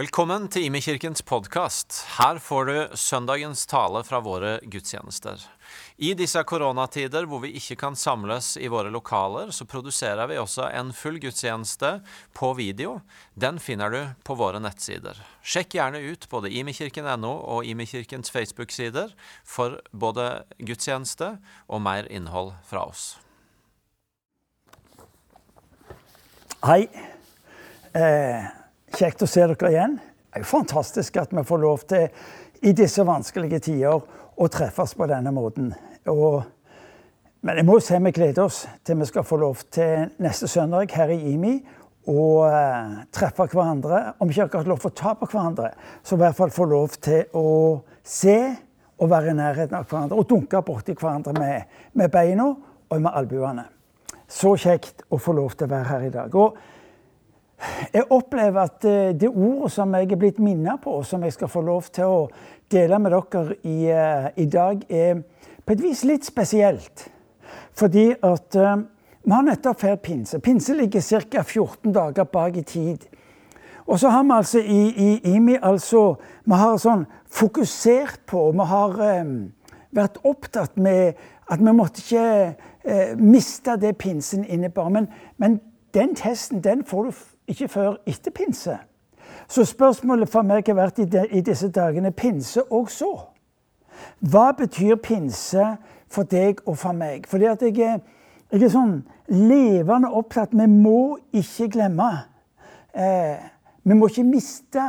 Velkommen til Imekirkens podkast. Her får du søndagens tale fra våre gudstjenester. I disse koronatider hvor vi ikke kan samles i våre lokaler, så produserer vi også en full gudstjeneste på video. Den finner du på våre nettsider. Sjekk gjerne ut både imekirken.no og Imekirkens Facebook-sider for både gudstjeneste og mer innhold fra oss. Hei. Eh, kjekt å se dere igjen. Det er jo fantastisk at vi får lov til i disse vanskelige tider å treffes på denne måten. Og, men jeg må jo si vi gleder oss til vi skal få lov til neste søndag her i IMI å uh, treffe hverandre. Om ikke akkurat lov til å ta på hverandre, så i hvert fall få lov til å se og være i nærheten av hverandre. Og dunke borti hverandre med, med beina og med albuene. Så kjekt å få lov til å være her i dag. Og jeg opplever at eh, det ordet som jeg er blitt minnet på, og som jeg skal få lov til å dele med dere i, eh, i dag, er på et vis litt spesielt. Fordi at uh, vi har nettopp feiret pinse. Pinse ligger ca. 14 dager bak i tid. Og så har vi altså i, i IMI altså, vi har sånn fokusert på Vi har um, vært opptatt med at vi måtte ikke uh, miste det pinsen innebar. Men, men den testen den får du ikke før etter pinse. Så spørsmålet for meg har vært i, de, i disse dagene pinse og så. Hva betyr pinse for deg og for meg? Fordi at jeg er, jeg er sånn levende opptatt Vi må ikke glemme. Eh, vi må ikke miste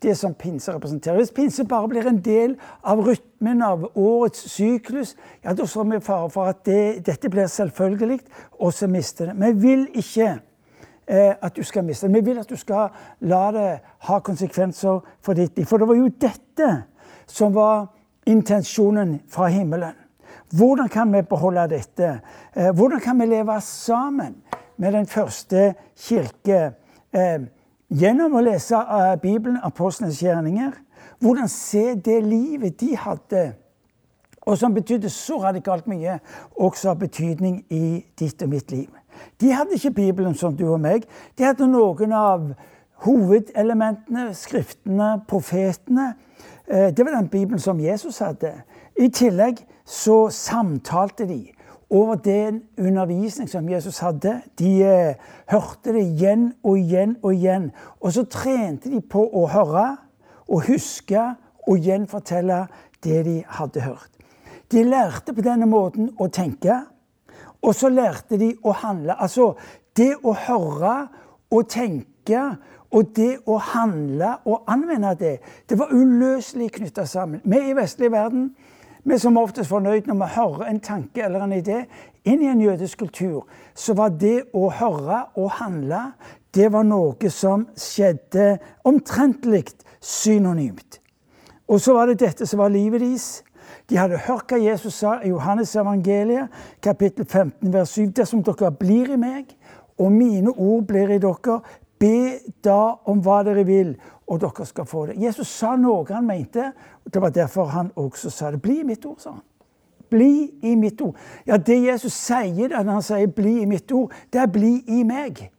det som pinse representerer. Hvis pinse bare blir en del av rytmen av årets syklus, ja, da står vi i fare for at det, dette blir selvfølgelig, og så mister det. Vi vil ikke at du skal miste. Vi vil at du skal la det ha konsekvenser for ditt liv. For det var jo dette som var intensjonen fra himmelen. Hvordan kan vi beholde dette? Eh, hvordan kan vi leve sammen med den første kirke? Eh, gjennom å lese eh, Bibelen, apostlenes gjerninger. Hvordan se det livet de hadde, og som betydde så radikalt mye, også har betydning i ditt og mitt liv. De hadde ikke Bibelen som du og meg. De hadde noen av hovedelementene, skriftene, profetene. Eh, det var den Bibelen som Jesus hadde. I tillegg så samtalte de over den undervisning som Jesus hadde. De eh, hørte det igjen og igjen og igjen. Og så trente de på å høre og huske og gjenfortelle det de hadde hørt. De lærte på denne måten å tenke. Og så lærte de å handle. Altså det å høre og tenke og det å handle og anvende det, det var uløselig knytta sammen. Vi i vestlig verden vi som oftest fornøyd når vi hører en tanke eller en idé. Inn i en jødisk kultur så var det å høre og handle det var noe som skjedde omtrentlig synonymt. Og så var det dette som var livet deres. De hadde hørt hva Jesus sa i Johannes evangeliet, kapittel 15, vers 7. Dersom dere blir i meg, og mine ord blir i dere, be da om hva dere vil, og dere skal få det. Jesus sa noe han mente, og det var derfor han også sa det. Bli i mitt ord, sa han. Bli i mitt ord. Ja, det Jesus sier da han sier 'bli i mitt ord', det er 'bli i meg'.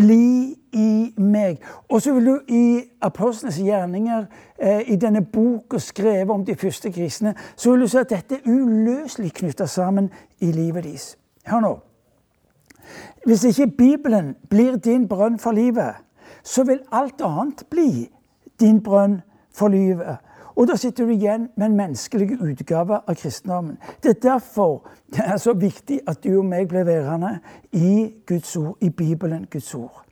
Bli i meg. Og så vil du i Apostlenes gjerninger, eh, i denne boka skrevet om de første kristne, så vil du se at dette er uløselig knytta sammen i livet deres. Hør nå. Hvis ikke Bibelen blir din brønn for livet, så vil alt annet bli din brønn for livet. Og da sitter du igjen med en menneskelig utgave av kristendommen. Det er derfor det er så viktig at du og meg blir værende i Guds ord, i Bibelen, Guds ord.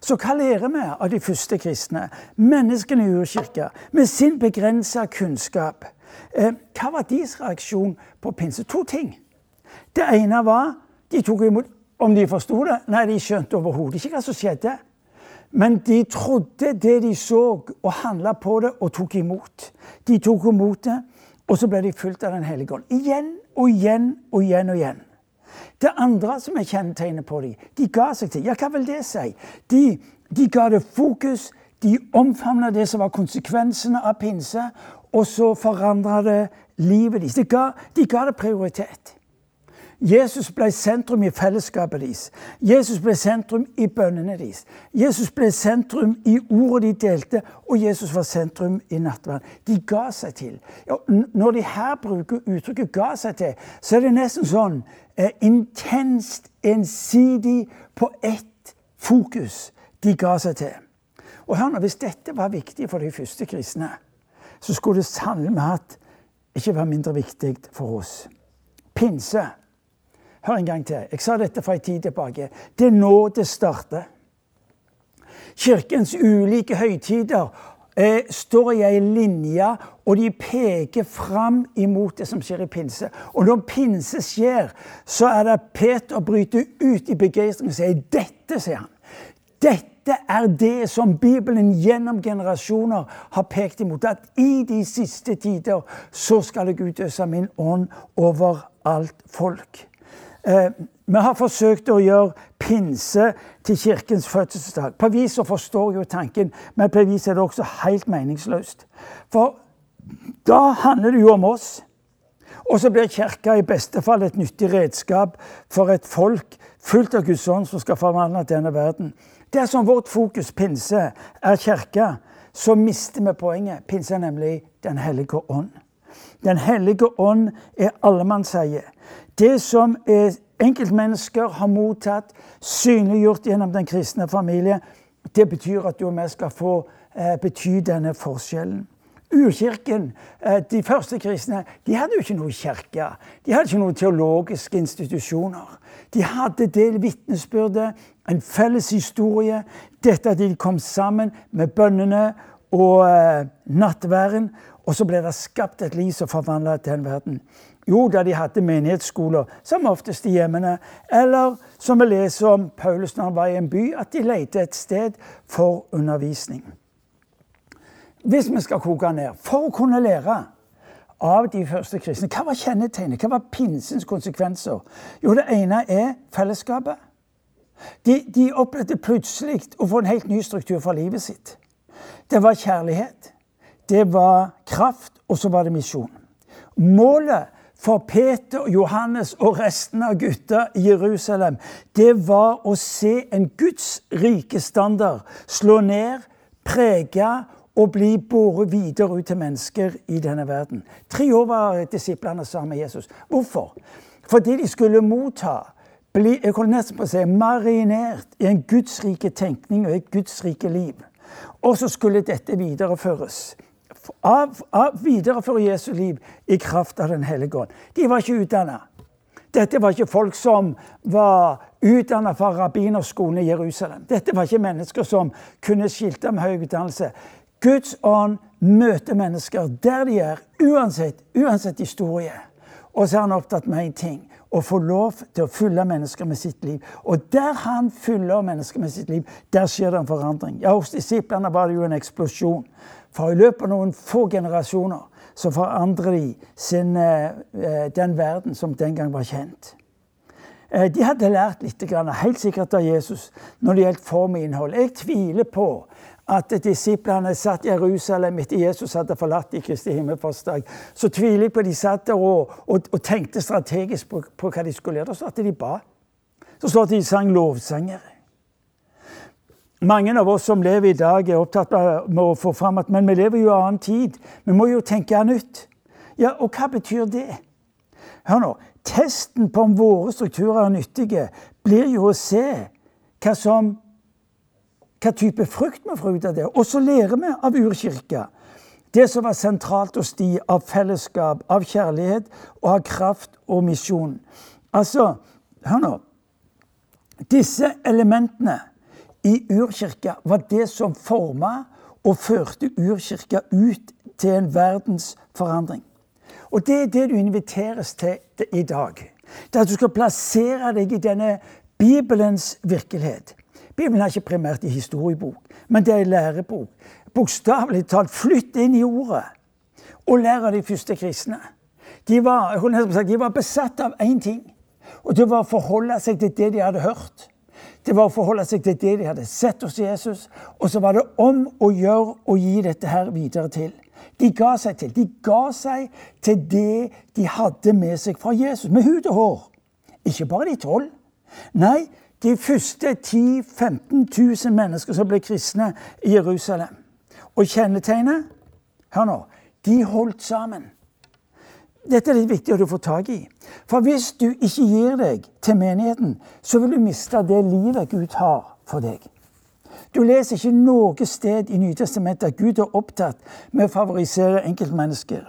Så hva lærer vi av de første kristne? Menneskene i urkirka, med sin begrensa kunnskap. Eh, hva var deres reaksjon på pinse? To ting. Det ene var de tok imot Om de forsto det? Nei, de skjønte overhodet ikke hva som skjedde. Men de trodde det de så, og handla på det og tok imot. De tok imot det, og så ble de fulgt av Den hellige ånd. Igjen og igjen og igjen og igjen. Det andre som er kjennetegnet på dem, de ga seg til. Ja, hva vil det si? De, de ga det fokus, de omfavna det som var konsekvensene av pinse, og så forandra det livet deres. De de ga det prioritet. Jesus ble sentrum i fellesskapet deres. Jesus ble sentrum i bønnene deres. Jesus ble sentrum i ordet de delte, og Jesus var sentrum i nattverden. De ga seg til. Ja, når de her bruker uttrykket 'ga seg til', så er det nesten sånn eh, intenst, ensidig, på ett fokus de ga seg til. Og hør nå, Hvis dette var viktig for de første kristne, så skulle det sannelig hatt ikke være mindre viktig for oss. Pinse. Hør en gang til. Jeg sa dette for en tid tilbake. Det er nå det starter. Kirkens ulike høytider eh, står i ei linje, og de peker fram imot det som skjer i pinse. Og når pinse skjer, så er det Peter bryter ut i begeistring og sier dette, sier han. Dette er det som Bibelen gjennom generasjoner har pekt imot. At i de siste tider så skal jeg utøse min ånd over alt folk. Eh, vi har forsøkt å gjøre pinse til kirkens fødselsdag. På vis så forstår jo tanken, men på vis er det også helt meningsløst. For da handler det jo om oss. Og så blir kirka i beste fall et nyttig redskap for et folk fullt av Guds ånd som skal forvandle denne verden. Dersom vårt fokus pinse er kirka, så mister vi poenget. Pinse er nemlig Den hellige ånd. Den hellige ånd er allemannseie. Det som enkeltmennesker har mottatt, synliggjort gjennom den kristne familie, det betyr at du og vi skal få eh, bety denne forskjellen. Urkirken, eh, de første kristne, de hadde jo ikke noe kirke. De hadde ikke noen teologiske institusjoner. De hadde det vitnesbyrdet, en felles historie. Dette at de kom sammen med bønnene og eh, nattværen. Og så ble det skapt et liv som forvandla den verden. Jo, da de hadde menighetsskoler, som oftest i hjemmene. Eller som vi leser om Paulus når han var i en by, at de lette et sted for undervisning. Hvis vi skal koke ned For å kunne lære av de første kristne, hva var kjennetegnet? Hva var pinsens konsekvenser? Jo, det ene er fellesskapet. De, de opplevde plutselig å få en helt ny struktur for livet sitt. Det var kjærlighet, det var kraft, og så var det misjon. Målet for Peter, Johannes og resten av gutta i Jerusalem, det var å se en Guds rike standard slå ned, prege og bli båret videre ut til mennesker i denne verden. Tre år var disiplene sammen med Jesus. Hvorfor? Fordi de skulle motta, bli jeg kunne nesten på å si, marinert i en gudsrike tenkning og et gudsrike liv. Og så skulle dette videreføres. Av, av videreføre Jesu liv i kraft av Den hellige ånd. De var ikke utdanna. Dette var ikke folk som var utdanna fra rabbinerskolen i Jerusalem. Dette var ikke mennesker som kunne skilte med høy utdannelse. Guds ånd møter mennesker der de er, uansett, uansett historie. Og så er han opptatt med én ting å få lov til å fylle mennesker med sitt liv. Og der han fyller mennesker med sitt liv, der skjer det en forandring. Ja, Hos disiplene var det jo en eksplosjon. For i løpet av noen få generasjoner så forandrer de sin, eh, den verden som den gang var kjent. Eh, de hadde lært litt, helt sikkert av Jesus når det gjelder form og innhold. Jeg tviler på at disiplene satt i Jerusalem etter Jesus hadde forlatt i Kristi himmelforsdag. Så tviler jeg på at de satt der og, og, og tenkte strategisk på, på, hva de skulle gjøre. Da står at de ba. Så står at de sang lovsanger. Mange av oss som lever i dag, er opptatt med å få fram at men vi lever jo i annen tid. Vi må jo tenke nytt. Ja, og hva betyr det? Hør nå. Testen på om våre strukturer er nyttige, blir jo å se hva som hva type frukt vi får ut av det. Og så lærer vi av urkirka det som var sentralt hos de av fellesskap, av kjærlighet og av kraft og misjon. Altså, hør nå. Disse elementene i urkirka var det som forma og førte urkirka ut til en verdensforandring. Og det er det du inviteres til i dag. Det er at du skal plassere deg i denne Bibelens virkelighet. Bibelen er ikke primært en historiebok, men det er en lærebok. Bokstavelig talt, flytt inn i ordet og lær av de første kristne. De var, de var besatt av én ting, og det var å forholde seg til det de hadde hørt. Det var å forholde seg til det de hadde sett hos Jesus, og så var det om å gjøre å gi dette her videre til. De ga seg til. De ga seg til det de hadde med seg fra Jesus, med hud og hår. Ikke bare de tolv. Nei, de første 10 000-15 000 mennesker som ble kristne i Jerusalem. Og kjennetegnet Hør nå. De holdt sammen. Dette er litt viktig å få tak i. For hvis du ikke gir deg til menigheten, så vil du miste det livet Gud har for deg. Du leser ikke noe sted i Nytestamentet at Gud er opptatt med å favorisere enkeltmennesker.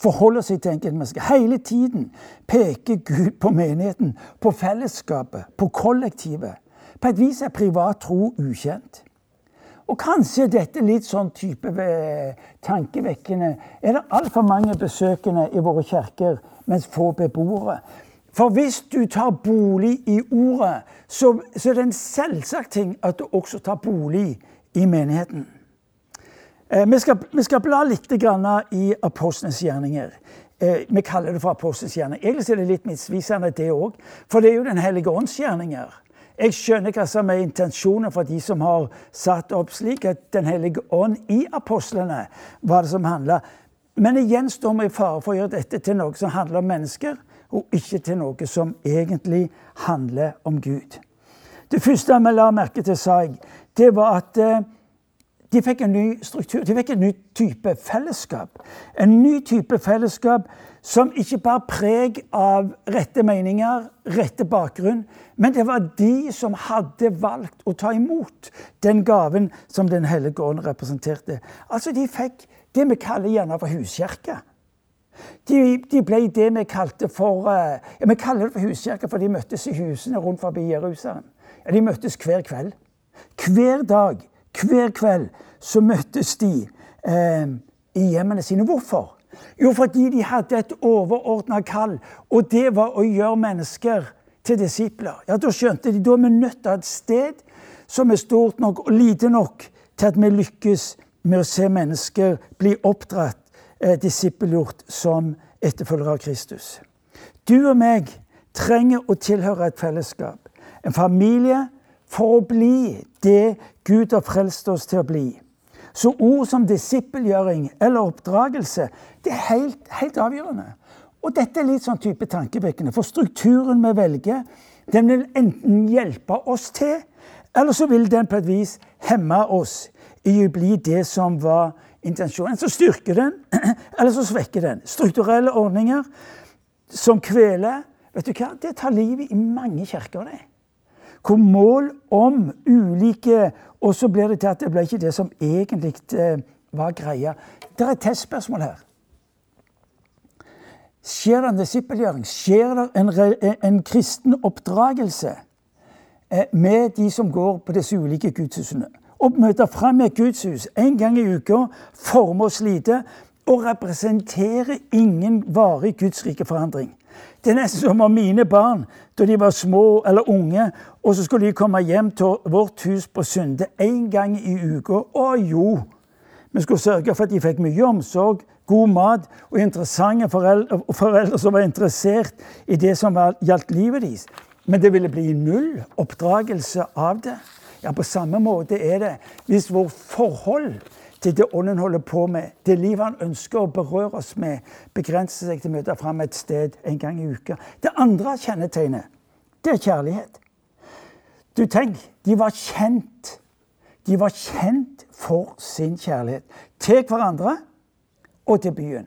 Forholder seg til enkeltmennesker. Hele tiden peker Gud på menigheten, på fellesskapet, på kollektivet. På et vis er privat tro ukjent. Og kanskje dette litt sånn type eh, tankevekkende. Er det altfor mange besøkende i våre kirker, mens få beboere? For hvis du tar bolig i ordet, så, så er det en selvsagt ting at du også tar bolig i menigheten. Eh, vi, skal, vi, skal, bla litt i apostlenes gjerninger. Eh, vi kaller det for apostlenes gjerninger. Egentlig er det litt misvisende, det òg. For det er jo Den hellige ånds gjerninger. Jeg skjønner hva som er intensjonen for de som har satt opp slik at Den hellige ånd i apostlene var det som handla. Men igjen står vi i fare for å gjøre dette til noe som handler om mennesker og ikke til noe som egentlig handler om Gud. Det første vi la merke til, sa jeg, det var at eh, de fikk en ny struktur. De fikk en ny type fellesskap. En ny type fellesskap som ikke bar preg av rette meninger, rette bakgrunn, men det var de som hadde valgt å ta imot den gaven som Den hellige ånd representerte. Altså, de fikk det vi kaller gjerne for huskirke. De, de, ble det vi kalte for eh, ja, Vi kaller det for huskirke, for de møttes i husene rundt forbi Jerusalem. Ja, de møttes hver kveld. Hver dag, hver kveld, så møttes de eh, i hjemmene sine. Hvorfor? Jo, fordi de hadde et overordna kall, og det var å gjøre mennesker til disipler. Ja, Da skjønte de da er vi nødt til å ha et sted som er stort nok og lite nok til at vi lykkes med å se mennesker bli oppdratt eh, disippelgjort som etterfølgere av Kristus. Du og meg trenger å tilhøre et fellesskap, en familie, for å bli det Gud har frelst oss til å bli. Så ord som disippelgjøring eller oppdragelse det er helt, helt, avgjørende. Og dette er litt sånn type tankevekkende, for strukturen vi velger, den vil enten hjelpe oss til, eller så vil den på et vis hemme oss i å bli det som var intensjonen. Så styrker den, eller så svekker den. Strukturelle ordninger som kveler. Vet du hva? Det tar livet i mange kirker. det. Hvor mål om ulike Og så blir det til at det ble ikke det som egentlig eh, var greia. Det er et testspørsmål her. Skjer det en disippelgjøring? Skjer det en, en kristen oppdragelse eh, med de som går på disse ulike gudshusene? Å møte fram i et gudshus en gang i uka, forme og lite og representerer ingen varig gudsrike forandring. Det er nesten som om mine barn, da de var små eller unge, og så skulle de komme hjem til vårt hus på Sunde en gang i uka. Å jo! Vi skulle sørge for at de fikk mye omsorg, god mat og interessante foreldre, foreldre som var interessert i det som gjaldt livet deres. Men det ville bli null oppdragelse av det. Ja, På samme måte er det hvis vårt forhold til det Ånden holder på med, det livet han ønsker å berøre oss med, begrenser seg til å møte fram et sted en gang i uka. Det andre kjennetegnet, det er kjærlighet. Du tenk, de var kjent. De var kjent for sin kjærlighet til hverandre og til byen.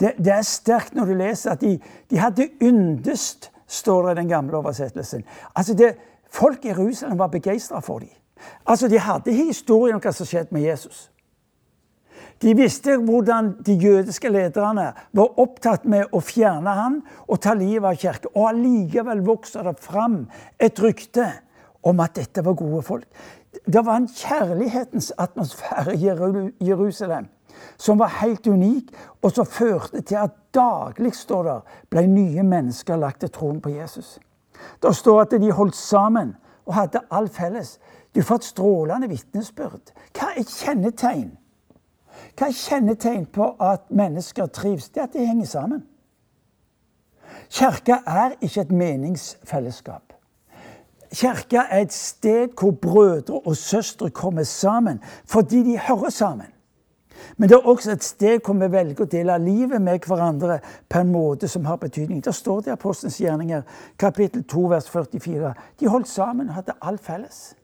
Det, det er sterkt når du leser at de, de hadde yndest, står det i den gamle oversettelsen. Altså det, Folk i Jerusalem var begeistra for dem. Altså, De hadde historien om hva som skjedde med Jesus. De visste hvordan de jødiske lederne var opptatt med å fjerne han og ta livet av kirken. Og allikevel vokser det fram et rykte om at dette var gode folk. Det var en kjærlighetens atmosfære i Jerusalem som var helt unik, og som førte til at daglig står der, ble nye mennesker lagt til troen på Jesus. Det står at de holdt sammen og hadde alt felles. Du får et strålende vitnesbyrd. Hva er kjennetegn? Hva er kjennetegn på at mennesker trives? Det er at de henger sammen. Kirka er ikke et meningsfellesskap. Kirka er et sted hvor brødre og søstre kommer sammen fordi de hører sammen. Men det er også et sted hvor vi velger å dele livet med hverandre på en måte som har betydning. Der står det i Apostelens gjerninger, kapittel 2, vers 44. De holdt sammen og hadde alt felles.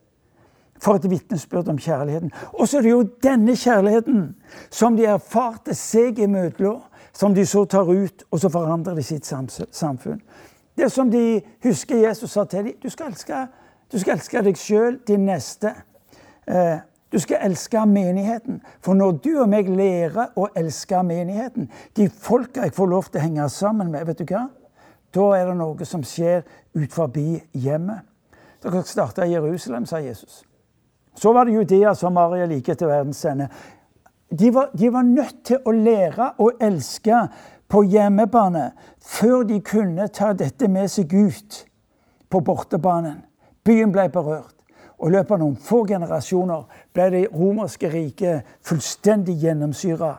For et vitnesbyrd om kjærligheten. Og så er det jo denne kjærligheten som de erfarte seg imellom, som de så tar ut, og så forandrer de sitt samfunn. Det som de husker Jesus sa til dem. Du skal elske, du skal elske deg sjøl, din neste. Eh, du skal elske menigheten. For når du og meg lærer å elske menigheten, de folka jeg får lov til å henge sammen med, vet du hva? Da er det noe som skjer ut forbi hjemmet. Dere starta i Jerusalem, sa Jesus. Så var det Judea, Samaria, like til verdens ende. De var, de var nødt til å lære å elske på hjemmebane før de kunne ta dette med seg ut på bortebanen. Byen ble berørt. Og I løpet av noen få generasjoner ble det romerske riket fullstendig gjennomsyra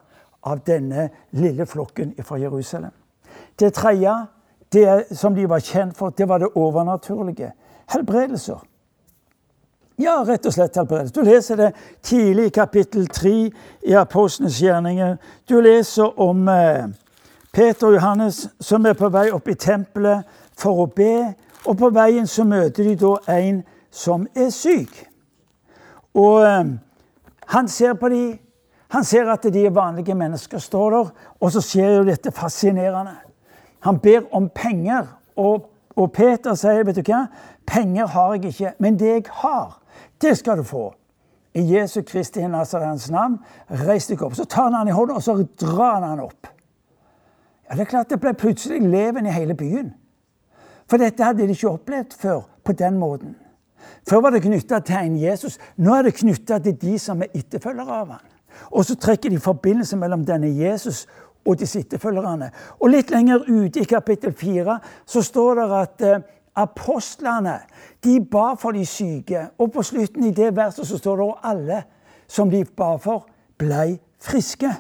av denne lille flokken fra Jerusalem. Det tredje, det som de var kjent for, det var det overnaturlige. Helbredelser. Ja, rett og slett. Du leser det tidlig i kapittel 3 i Apostlenes gjerninger. Du leser om eh, Peter og Johannes som er på vei opp i tempelet for å be. Og på veien så møter de da en som er syk. Og eh, han ser på dem. Han ser at de er vanlige mennesker, står der. Og så skjer jo dette fascinerende. Han ber om penger, og, og Peter sier, 'Vet du hva? Penger har jeg ikke, men det jeg har, det skal du få.' I Jesu Kristi Nazarens navn, reis deg opp. Så tar han han i hånda, og så drar han han opp. Ja, Det er klart det ble plutselig leven i hele byen. For dette hadde de ikke opplevd før på den måten. Før var det knytta til en Jesus. Nå er det knytta til de som er etterfølgere av ham. Og så trekker de forbindelse mellom denne Jesus og disse etterfølgerne. Og litt lenger ute i kapittel 4 så står det at eh, apostlene de ba for de syke. Og på slutten i det verset så står det at alle som de ba for, blei friske.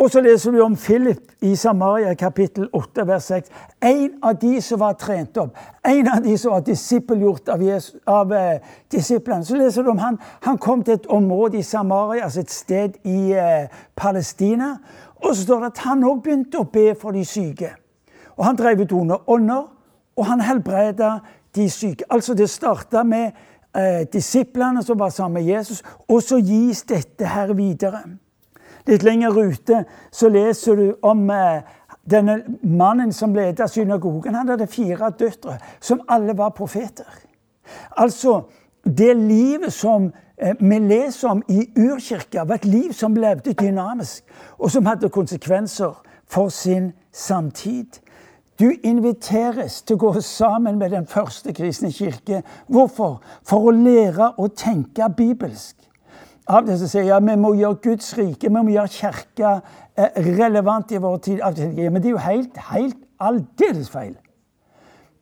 Og så leser du om Philip i Samaria kapittel 8 vers 6. En av de som var trent opp, en av de som var disippelgjort av, av eh, disiplene. Så leser du om han. Han kom til et område i Samaria, altså et sted i eh, Palestina. Og så står det at han òg begynte å be for de syke. Og han drev ut onde ånder, og han helbreda de syke. Altså Det starta med eh, disiplene som var sammen med Jesus, og så gis dette her videre. Litt lenger ute så leser du om eh, denne mannen som ledet synagogen. Han hadde fire døtre, som alle var profeter. Altså, det livet som eh, vi leser om i urkirka, var et liv som levde dynamisk, og som hadde konsekvenser for sin samtid. Du inviteres til å gå sammen med den første kristne kirke. Hvorfor? For å lære å tenke bibelsk. Av det som sier ja, vi må gjøre Guds rike, vi må gjøre kirka eh, relevant i vår tid. Men det er jo helt, helt aldeles feil.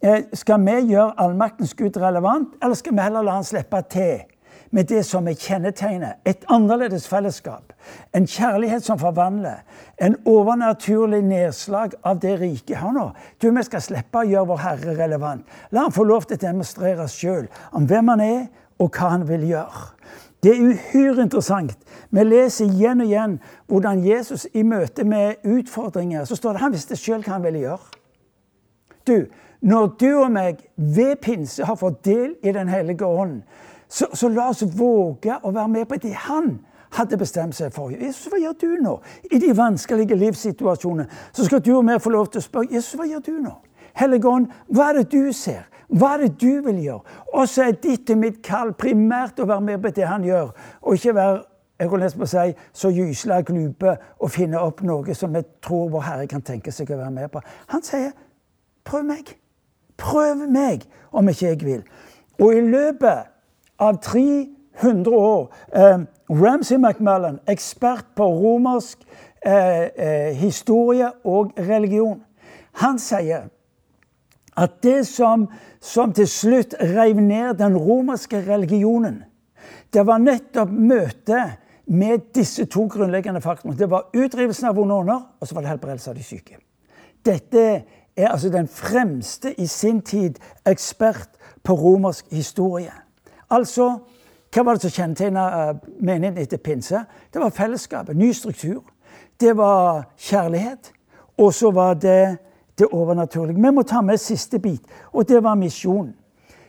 Eh, skal vi gjøre allmaktens Gud relevant, eller skal vi heller la han slippe til med det som er kjennetegnet? Et annerledes fellesskap. En kjærlighet som forvandler. En overnaturlig nedslag av det rike. Hør nå. Du, Vi skal slippe å gjøre vår Herre relevant. La han få lov til å demonstrere sjøl om hvem han er, og hva han vil gjøre. Det er uhyre interessant. Vi leser igjen og igjen hvordan Jesus i møte med utfordringer så står det han visste sjøl hva han ville gjøre. Du, når du og meg ved pinse har fått del i Den hellige ånd, så, så, la oss våge å være med på det han hadde bestemt seg for. Jesus, hva gjør du nå? I de vanskelige livssituasjonene så skal du og vi få lov til å spørre Jesus, hva gjør du nå? Hellige Ånd, hva er det du ser? Hva er det du vil gjøre? Og så er ditt og mitt kall primært å være med på det han gjør, og ikke være jeg holdt nesten på si, så gysla glupe og finne opp noe som vi tror vår Herre kan tenke seg å være med på. Han sier, 'Prøv meg. Prøv meg, om ikke jeg vil.' Og i løpet av 300 år eh, Ramsay McMullen, ekspert på romersk eh, eh, historie og religion, han sier at det som, som til slutt rev ned den romerske religionen, det var nettopp møtet med disse to grunnleggende faktorene. Det var utdrivelsen av vonde ånder, og så var det helbredelse av de syke. Dette er altså den fremste i sin tid ekspert på romersk historie. Altså Hva var det som kjennetegna menigheten etter pinse? Det var fellesskapet, ny struktur. Det var kjærlighet. Og så var det det overnaturlige. Vi må ta med siste bit, og det var misjon.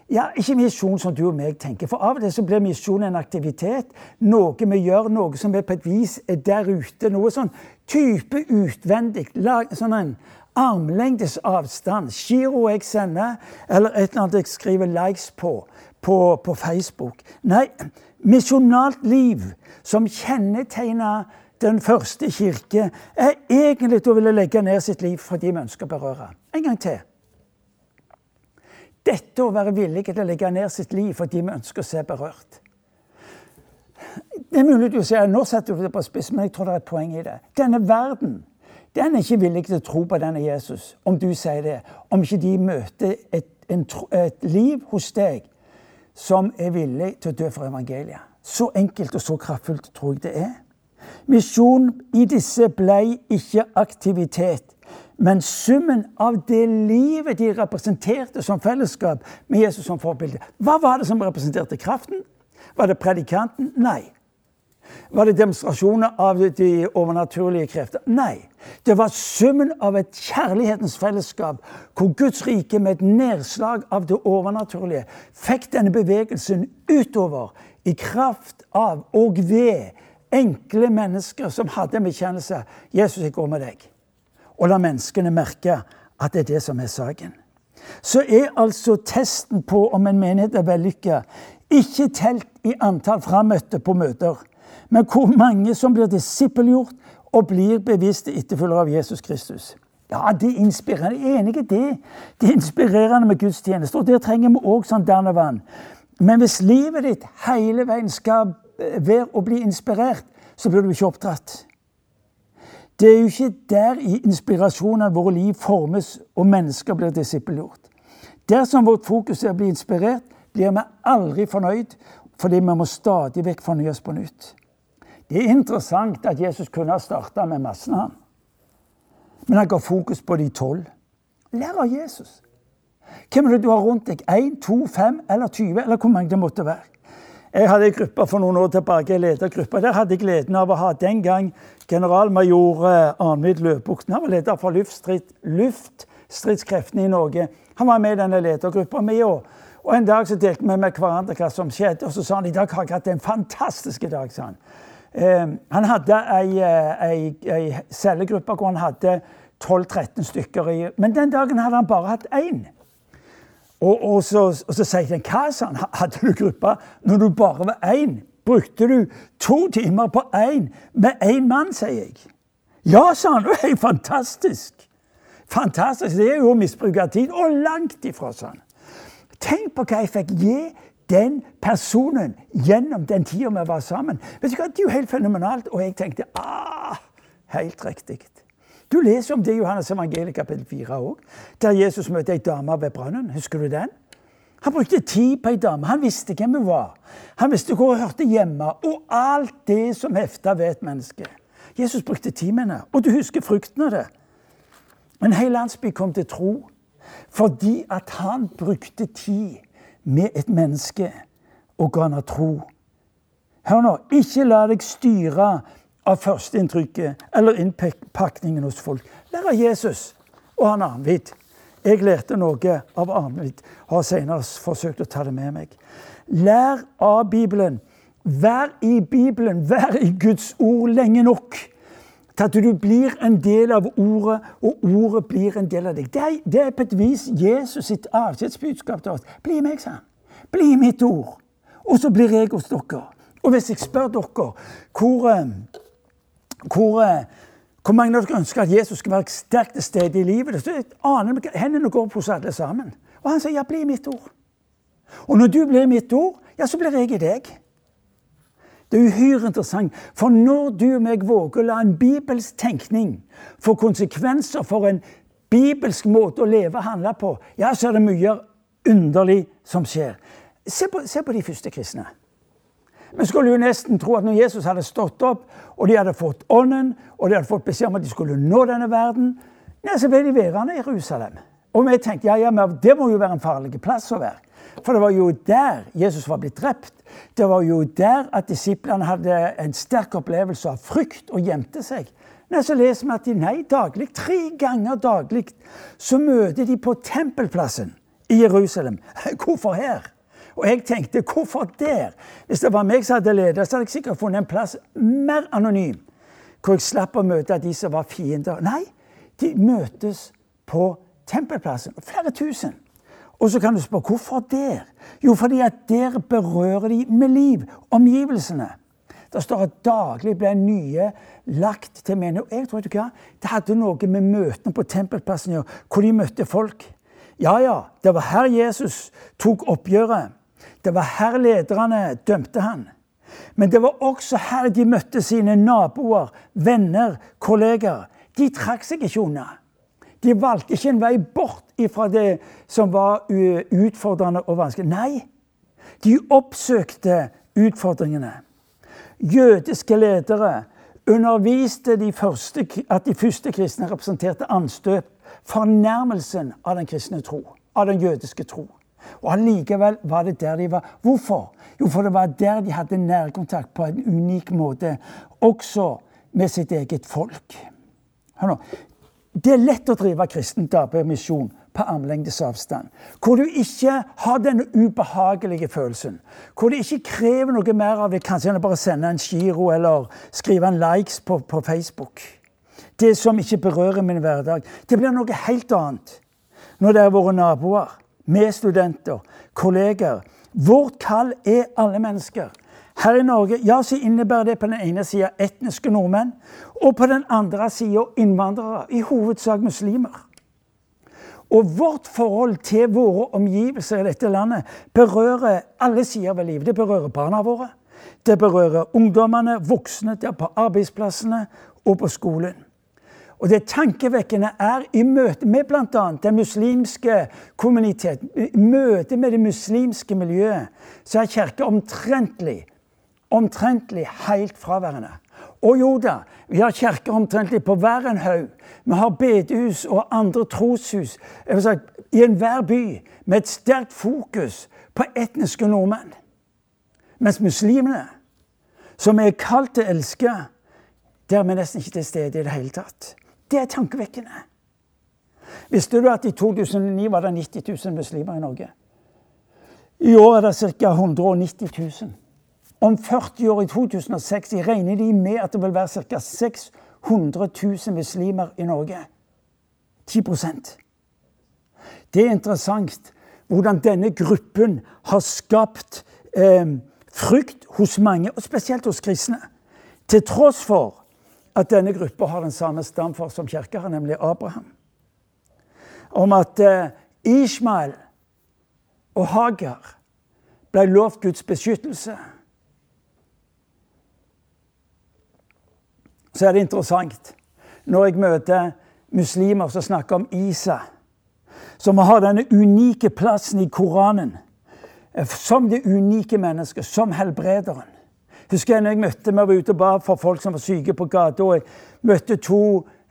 Ja, Ikke misjon som du og meg tenker, for av og til så blir misjon en aktivitet. Noe vi gjør, noe som er på et vis er der ute. Noe sånn type utvendig. Sånn en armlengdes avstand. Giro jeg sender, eller et eller annet jeg skriver likes på på, på Facebook. Nei, misjonalt liv som kjennetegner den første kirke, er egentlig å ville legge ned sitt liv for de vi ønsker å berøre. En gang til. Dette å være villig til å legge ned sitt liv for de vi ønsker å se berørt. Det er mulig du sier nå setter du det på spissen, men jeg tror det er et poeng i det. Denne verden den er ikke villig til å tro på denne Jesus, om du sier det. Om ikke de møter et, en, et liv hos deg som er villig til å dø for evangeliet. Så enkelt og så kraftfullt tror jeg det er. Misjon i disse ble ikke aktivitet, men summen av det livet de representerte som fellesskap med Jesus som forbilde. Hva var det som representerte kraften? Var det predikanten? Nei. Var det demonstrasjoner av de overnaturlige krefter? Nei. Det var summen av et kjærlighetens fellesskap, hvor Guds rike med et nedslag av det overnaturlige fikk denne bevegelsen utover i kraft av og ved enkle mennesker som hadde en bekjennelse 'Jesus, jeg går med deg'. Og la menneskene merke at det er det som er saken. Så er altså testen på om en menighet er vellykka, ikke telt i antall frammøtte på møter men hvor mange som blir disippelgjort og blir bevisste etterfølgere av Jesus Kristus. Ja, det er inspirerende. Er enig i det. Det er inspirerende med gudstjeneste. Og der trenger vi òg sånn vann. Men hvis livet ditt hele veien skal være å bli inspirert, så blir du ikke oppdratt. Det er jo ikke der i inspirasjonen våre liv formes og mennesker blir disippelgjort. Dersom vårt fokus er å bli inspirert, blir vi aldri fornøyd, fordi vi må stadig vekk fornyes på nytt. Det er interessant at Jesus kunne ha starta med massene. Men han ga fokus på de tolv. Lær av Jesus. Hvem er det du har rundt deg? Én, to, fem eller 20? Eller hvor mange det måtte være. Jeg hadde en gruppe for noen år tilbake, jeg. Der hadde jeg gleden av å ha den gang generalmajor eh, Arnvid Løvbukten. Han var leder for luftstridskreftene i Norge. Han var med i denne ledergruppa. Og, og en dag så delte vi med hverandre hva som skjedde. Og så sa han i dag har jeg hatt en fantastisk dag. sa han. Ehm, han hadde ei, eh, ei, ei cellegruppe hvor han hadde 12-13 stykker i. Men den dagen hadde han bare hatt én. Og, og, så, og så sier han hva sa han, hadde du gruppe når du bare var én? Brukte du to timer på én med én mann, sier jeg. Ja, sa han. Det er fantastisk. Fantastisk. Det er jo å misbruke tid. Og langt ifra, sa han. Tenk på hva jeg fikk gi den personen gjennom den tida vi var sammen. Vet du hva, Det er jo helt fenomenalt. Og jeg tenkte ah, helt riktig. Du leser om det i Johannes evangeliet kapittel 4 òg, der Jesus møtte ei dame ved brønnen. Husker du den? Han brukte tid på ei dame. Han visste hvem hun var. Han visste hvor hun hørte hjemme, og alt det som hefta ved et menneske. Jesus brukte tid med henne, og du husker frukten av det. En hel landsby kom til tro fordi at han brukte tid med et menneske og ga henne tro. Hør nå, ikke la deg styre av førsteinntrykket eller innpakningen hos folk. Lær av Jesus og han Arnvid. Jeg lærte noe av Arnvid har senere forsøkt å ta det med meg. Lær av Bibelen. Vær i Bibelen, vær i Guds ord lenge nok til at du blir en del av ordet, og ordet blir en del av deg. Det er, det er på et vis Jesus sitt avskjedsbudskap til oss. Bli meg, sa han. Bli mitt ord. Og så blir jeg hos dere. Og hvis jeg spør dere hvor, eh, hvor, eh, hvor mange av dere ønsker at Jesus skal være sterkt til stede i livet, så aner jeg hendene går opp hos alle sammen. Og han sier ja, bli mitt ord. Og når du blir mitt ord, ja, så blir jeg i deg. Det er uhyre interessant. For når du og meg våger å la en bibelsk tenkning få konsekvenser for en bibelsk måte å leve og handle på, ja, så er det mye underlig som skjer. Se på, se på de første kristne. Vi skulle jo nesten tro at når Jesus hadde stått opp, og de hadde fått Ånden, og de hadde fått beskjed om at de skulle nå denne verden, ja, så ble de værende i Jerusalem. Og vi tenkte ja, ja, men det må jo være en farlig plass å være. For det var jo der Jesus var blitt drept. Det var jo der at disiplene hadde en sterk opplevelse av frykt og gjemte seg. Nei, Så leser vi at de nei, daglig, tre ganger daglig så møter de på tempelplassen i Jerusalem. Hvorfor her? Og jeg tenkte hvorfor der? Hvis det var meg som hadde ledet, så hadde jeg sikkert funnet en plass mer anonym, hvor jeg slapp å møte de som var fiender. Nei, de møtes på tempelplassen. Flere tusen. Og så kan du spørre hvorfor der? Jo, fordi at der berører de med liv omgivelsene. Det står at daglig ble nye lagt til menighet. Og jeg tror ikke Det hadde noe med møtene på tempelplassen å gjøre, hvor de møtte folk. Ja, ja, det var her Jesus tok oppgjøret. Det var her lederne dømte han. Men det var også her de møtte sine naboer, venner, kolleger. De trakk seg ikke unna. De valgte ikke en vei bort fra det som var utfordrende og vanskelig. Nei, de oppsøkte utfordringene. Jødiske ledere underviste de første, at de første kristne representerte anstøp, fornærmelsen av den kristne tro, av den jødiske tro. Og Allikevel var det der de var. Hvorfor? Jo, for det var der de hadde nærkontakt på en unik måte, også med sitt eget folk. Hør nå. Det er lett å drive kristent arbeidsmisjon på armlengdes avstand. Hvor du ikke har denne ubehagelige følelsen. Hvor det ikke krever noe mer av det, kanskje enn bare sende en giro eller skrive en likes på, på Facebook. Det som ikke berører min hverdag. Det blir noe helt annet når det er våre naboer, medstudenter, kolleger. Vårt kall er alle mennesker. Her i Norge ja, så innebærer det på den ene sida etniske nordmenn, og på den andre sida innvandrere, i hovedsak muslimer. Og vårt forhold til våre omgivelser i dette landet berører alle sider ved livet. Det berører barna våre, det berører ungdommene, voksne, det på arbeidsplassene og på skolen. Og det tankevekkende er i møte med bl.a. den muslimske kommuniteten, i møte med det muslimske miljøet, så er Kirka omtrentlig, omtrentlig helt fraværende. Og jo da, vi har kirker omtrentlig på hver en haug. Vi har bedehus og andre troshus sagt, i enhver by med et sterkt fokus på etniske nordmenn. Mens muslimene, som er kalt å elske, der er vi nesten ikke til stede i det hele tatt. Det er tankevekkende. Visste du at i 2009 var det 90 000 muslimer i Norge? I år er det ca. 190 000. Om 40 år, i 2006, regner de med at det vil være ca. 600 000 muslimer i Norge. 10% Det er interessant hvordan denne gruppen har skapt eh, frykt hos mange, og spesielt hos kristne. Til tross for at denne gruppa har den samme stamfor som kirka har, nemlig Abraham. Om at eh, Ishmael og Hagar ble lovt Guds beskyttelse. Så er det interessant når jeg møter muslimer som snakker om Isa, som har denne unike plassen i Koranen som det unike mennesket, som helbrederen. Husker jeg når jeg møtte vi var ute og ba for folk som var syke på gata, og jeg møtte to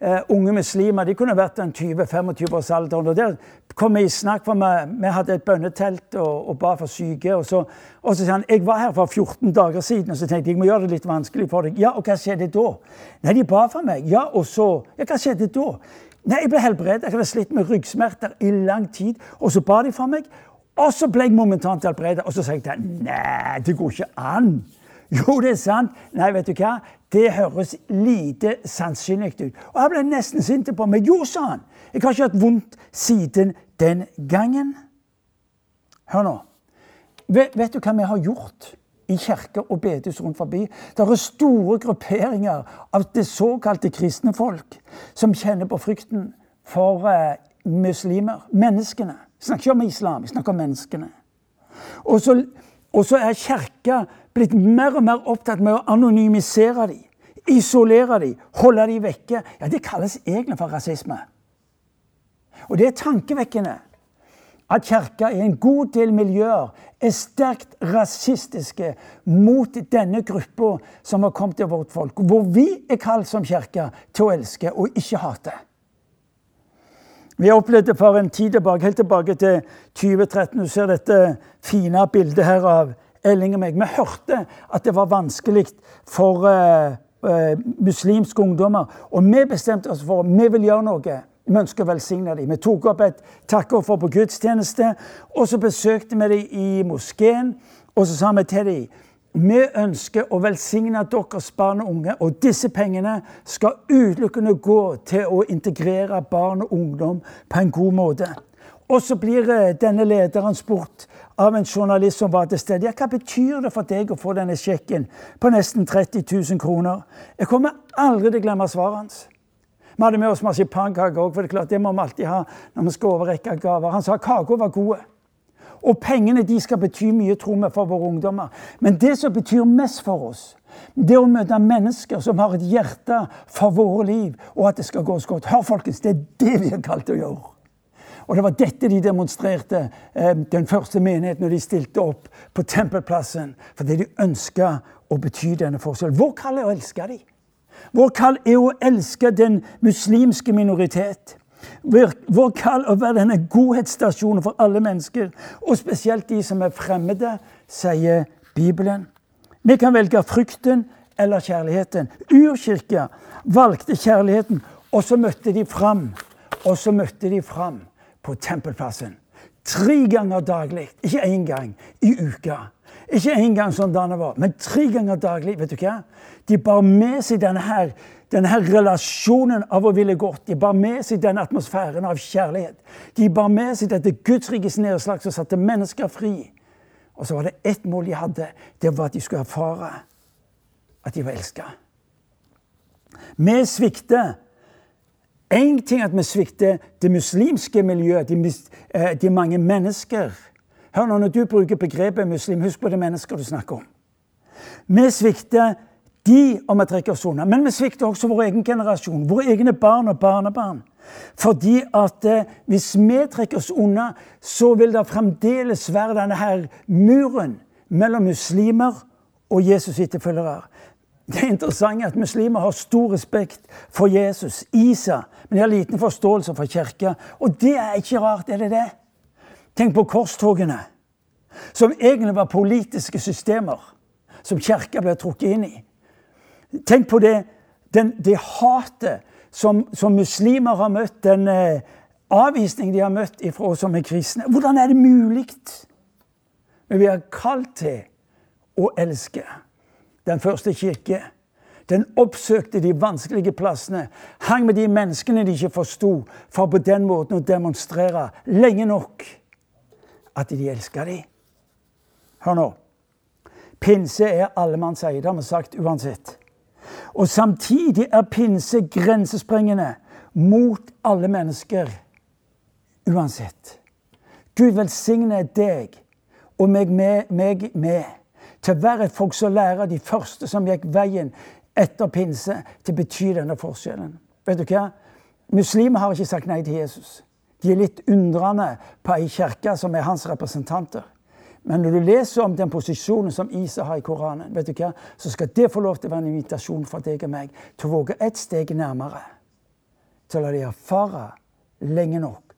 eh, unge muslimer. De kunne vært 20-25 års alder. og Der kom vi i snakk, for vi, vi hadde et bønnetelt og, og ba for syke. Og så, og så sa han jeg var her for 14 dager siden og så tenkte jeg, jeg må gjøre det litt vanskelig for deg. Ja, og hva skjedde da? Nei, de ba for meg. Ja, og så Ja, hva skjedde da? Nei, Jeg ble helbredet. Jeg hadde slitt med ryggsmerter i lang tid. Og så ba de for meg. Og så ble jeg momentant helbredet. Og så sa jeg til nei, det går ikke an. Jo, det er sant. Nei, vet du hva? Det høres lite sannsynlig ut. Og jeg ble nesten sint på meg. Jo, sa han. Jeg har ikke hatt vondt siden den gangen. Hør nå. Vet, vet du hva vi har gjort i kirker og bedehus rundt forbi? Det er store grupperinger av det såkalte kristne folk som kjenner på frykten for eh, muslimer. Menneskene. Vi snakker ikke om islam, vi snakker om menneskene. Og så, og så er kirka blitt mer og mer opptatt med å anonymisere dem, isolere dem, holde dem vekke. Ja, Det kalles egentlig for rasisme. Og det er tankevekkende at Kirka i en god del miljøer er sterkt rasistiske mot denne gruppa som har kommet til vårt folk. Hvor vi er kalt som kirke til å elske og ikke hate. Vi opplevde for en tid tilbake, helt tilbake til 2013 Du ser dette fine bildet her av Elling og meg. Vi hørte at det var vanskelig for uh, uh, muslimske ungdommer. Og vi bestemte oss for at vi vil gjøre noe. Vi ønsker å velsigne dem. Vi tok opp et takkeoffer på gudstjeneste. Og så besøkte vi dem i moskeen, og så sa vi til dem vi ønsker å velsigne deres barn og unge, og disse pengene skal utelukkende gå til å integrere barn og ungdom på en god måte. Og så blir eh, denne lederen spurt av en journalist som var til stede. Ja, hva betyr det for deg å få denne sjekken på nesten 30 000 kroner? Jeg kommer aldri til å glemme svaret hans. Vi hadde med oss marsipankake òg, for det er klart det må vi alltid ha når vi skal overrekke gaver. Han sa kaka var gode. Og pengene de skal bety mye, tror vi, for våre ungdommer. Men det som betyr mest for oss, det å møte mennesker som har et hjerte for våre liv, og at det skal gå oss godt. Hør, folkens, det er det vi er kalt å gjøre. Og det var dette de demonstrerte, eh, den første menigheten, når de stilte opp på tempelplassen. Fordi de ønska å bety denne forskjellen. Hvor kalde å elske dem. Vår kall er å elske den muslimske minoritet. Vår kall å være denne godhetsstasjonen for alle mennesker, og spesielt de som er fremmede, sier Bibelen. Vi kan velge frykten eller kjærligheten. Urkirka valgte kjærligheten, og så møtte de fram. Og så møtte de fram på tempelplassen. Tre ganger daglig. Ikke én gang i uka. Ikke én gang som Danne var, men tre ganger daglig. Vet du hva? De bar med seg denne, her, denne her relasjonen av å ville godt. De bar med seg denne atmosfæren av kjærlighet. De bar med seg dette Gudsrikes nedslag som satte mennesker fri. Og så var det ett mål de hadde. Det var at de skulle erfare at de var elska. Vi svikter Én ting at vi svikter det muslimske miljøet, de, eh, de, mange mennesker. Hør nå, Når du bruker begrepet muslim, husk på det mennesker du snakker om. Vi svikter de om vi trekker oss unna. Men vi svikter også vår egen generasjon, våre egne barn og barnebarn. Fordi at eh, hvis vi trekker oss unna, så vil det fremdeles være denne her muren mellom muslimer og Jesus' etterfølgere. Det er interessant at muslimer har stor respekt for Jesus, Isa, men de har liten forståelse for kirka. Og det er ikke rart, er det det? Tenk på korstogene, som egentlig var politiske systemer som kirka ble trukket inn i. Tenk på det, den, det hatet som, som, muslimer har møtt, den eh, avvisning de har møtt ifra oss som er kristne. Hvordan er det mulig? Men vi er kalt til å elske den første kirke. Den oppsøkte de vanskelige plassene, hang med de menneskene de ikke forsto, for på den måten å demonstrere lenge nok at de elska dem. Hør nå. Pinse er allemannseie. Det har vi sagt uansett. Og samtidig er pinse grensesprengende mot alle mennesker uansett. Gud velsigne deg og meg med, meg med til å være et folk som lærer de første som gikk veien etter pinse, til å bety denne forskjellen. Vet du hva? Muslimer har ikke sagt nei til Jesus. De er litt undrende på ei kirke som er hans representanter. Men når du leser om den posisjonen som Isa har i Koranen, vet du hva? så skal det få lov til å være en invitasjon for deg og meg til å våge ett steg nærmere. Til å la dem erfare lenge nok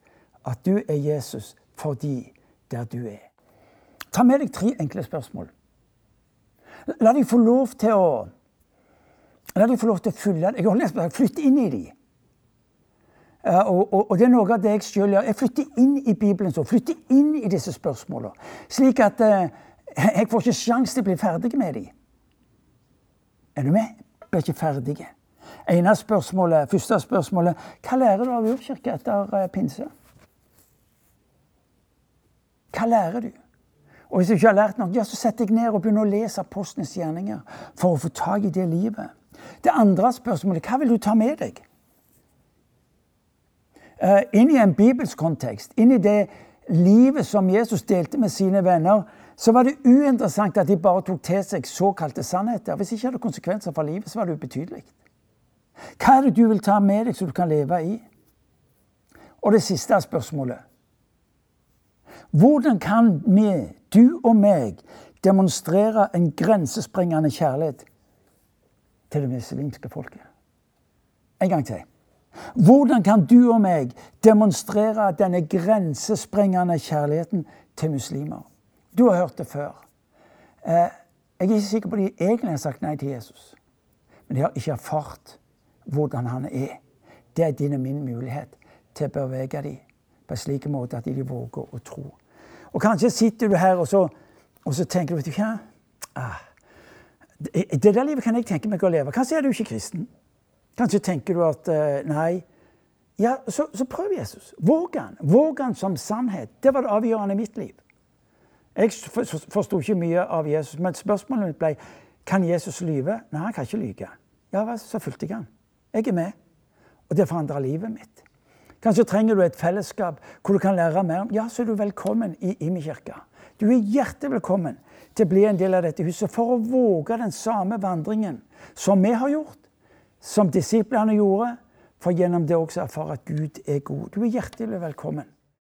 at du er Jesus fordi der du er. Ta med deg tre enkle spørsmål. La dem få lov til å La dem få lov til å fylle Jeg har lest flytte inn i dem. Uh, og, og, og, det er noe av det jeg sjøl gjør. Jeg flytter inn i Bibelen så, flytter inn i disse spørsmålene. Slik at uh, jeg får ikke sjanse til å bli ferdig med dem. Er du med? Jeg blir ikke ferdig. Ene spørsmålet, Første spørsmålet Hva lærer du av urkirka etter uh, pinse? Hva lærer du? Og hvis jeg ikke har lært nok, ja, så setter jeg ned og begynner å lese apostlenes gjerninger for å få tak i det livet. Det andre spørsmålet hva vil du ta med deg? Uh, inn i en bibelsk kontekst, inn i det livet som Jesus delte med sine venner, så var det uinteressant at de bare tok til seg såkalte sannheter. Hvis ikke hadde konsekvenser for livet, så var det ubetydelig. Hva er det du vil ta med deg så du kan leve i? Og det siste spørsmålet. Hvordan kan vi du og meg demonstrere en grensesprengende kjærlighet til det muslimske folket. En gang til. Hvordan kan du og meg demonstrere denne grensesprengende kjærligheten til muslimer? Du har hørt det før. Eh, jeg er ikke sikker på at de egentlig har sagt nei til Jesus. Men de har ikke erfart hvordan han er. Det er din og min mulighet til å bevege dem på en slik måte at de våger å tro. Og kanskje sitter du her og så, og så tenker du vet du hva? Ah, det, det der livet kan jeg tenke meg å leve. Kanskje er du ikke kristen. Kanskje tenker du at uh, nei. Ja, så, så, prøv Jesus. Våg han. Våg han som sannhet. Det var det avgjørende i mitt liv. Jeg forsto ikke mye av Jesus, men spørsmålet mitt ble kan Jesus lyve. Nei, han kan ikke lyve. Ja, så fulgte jeg han. Jeg er med. Og det forandra livet mitt. Kanskje trenger du et fellesskap hvor du kan lære mer om Ja, så er du velkommen i Imi-kirka. Du er hjertelig velkommen til å bli en del av dette huset for å våge den samme vandringen som vi har gjort, som disiplene gjorde, for gjennom det også erfare at Gud er god. Du er hjertelig velkommen.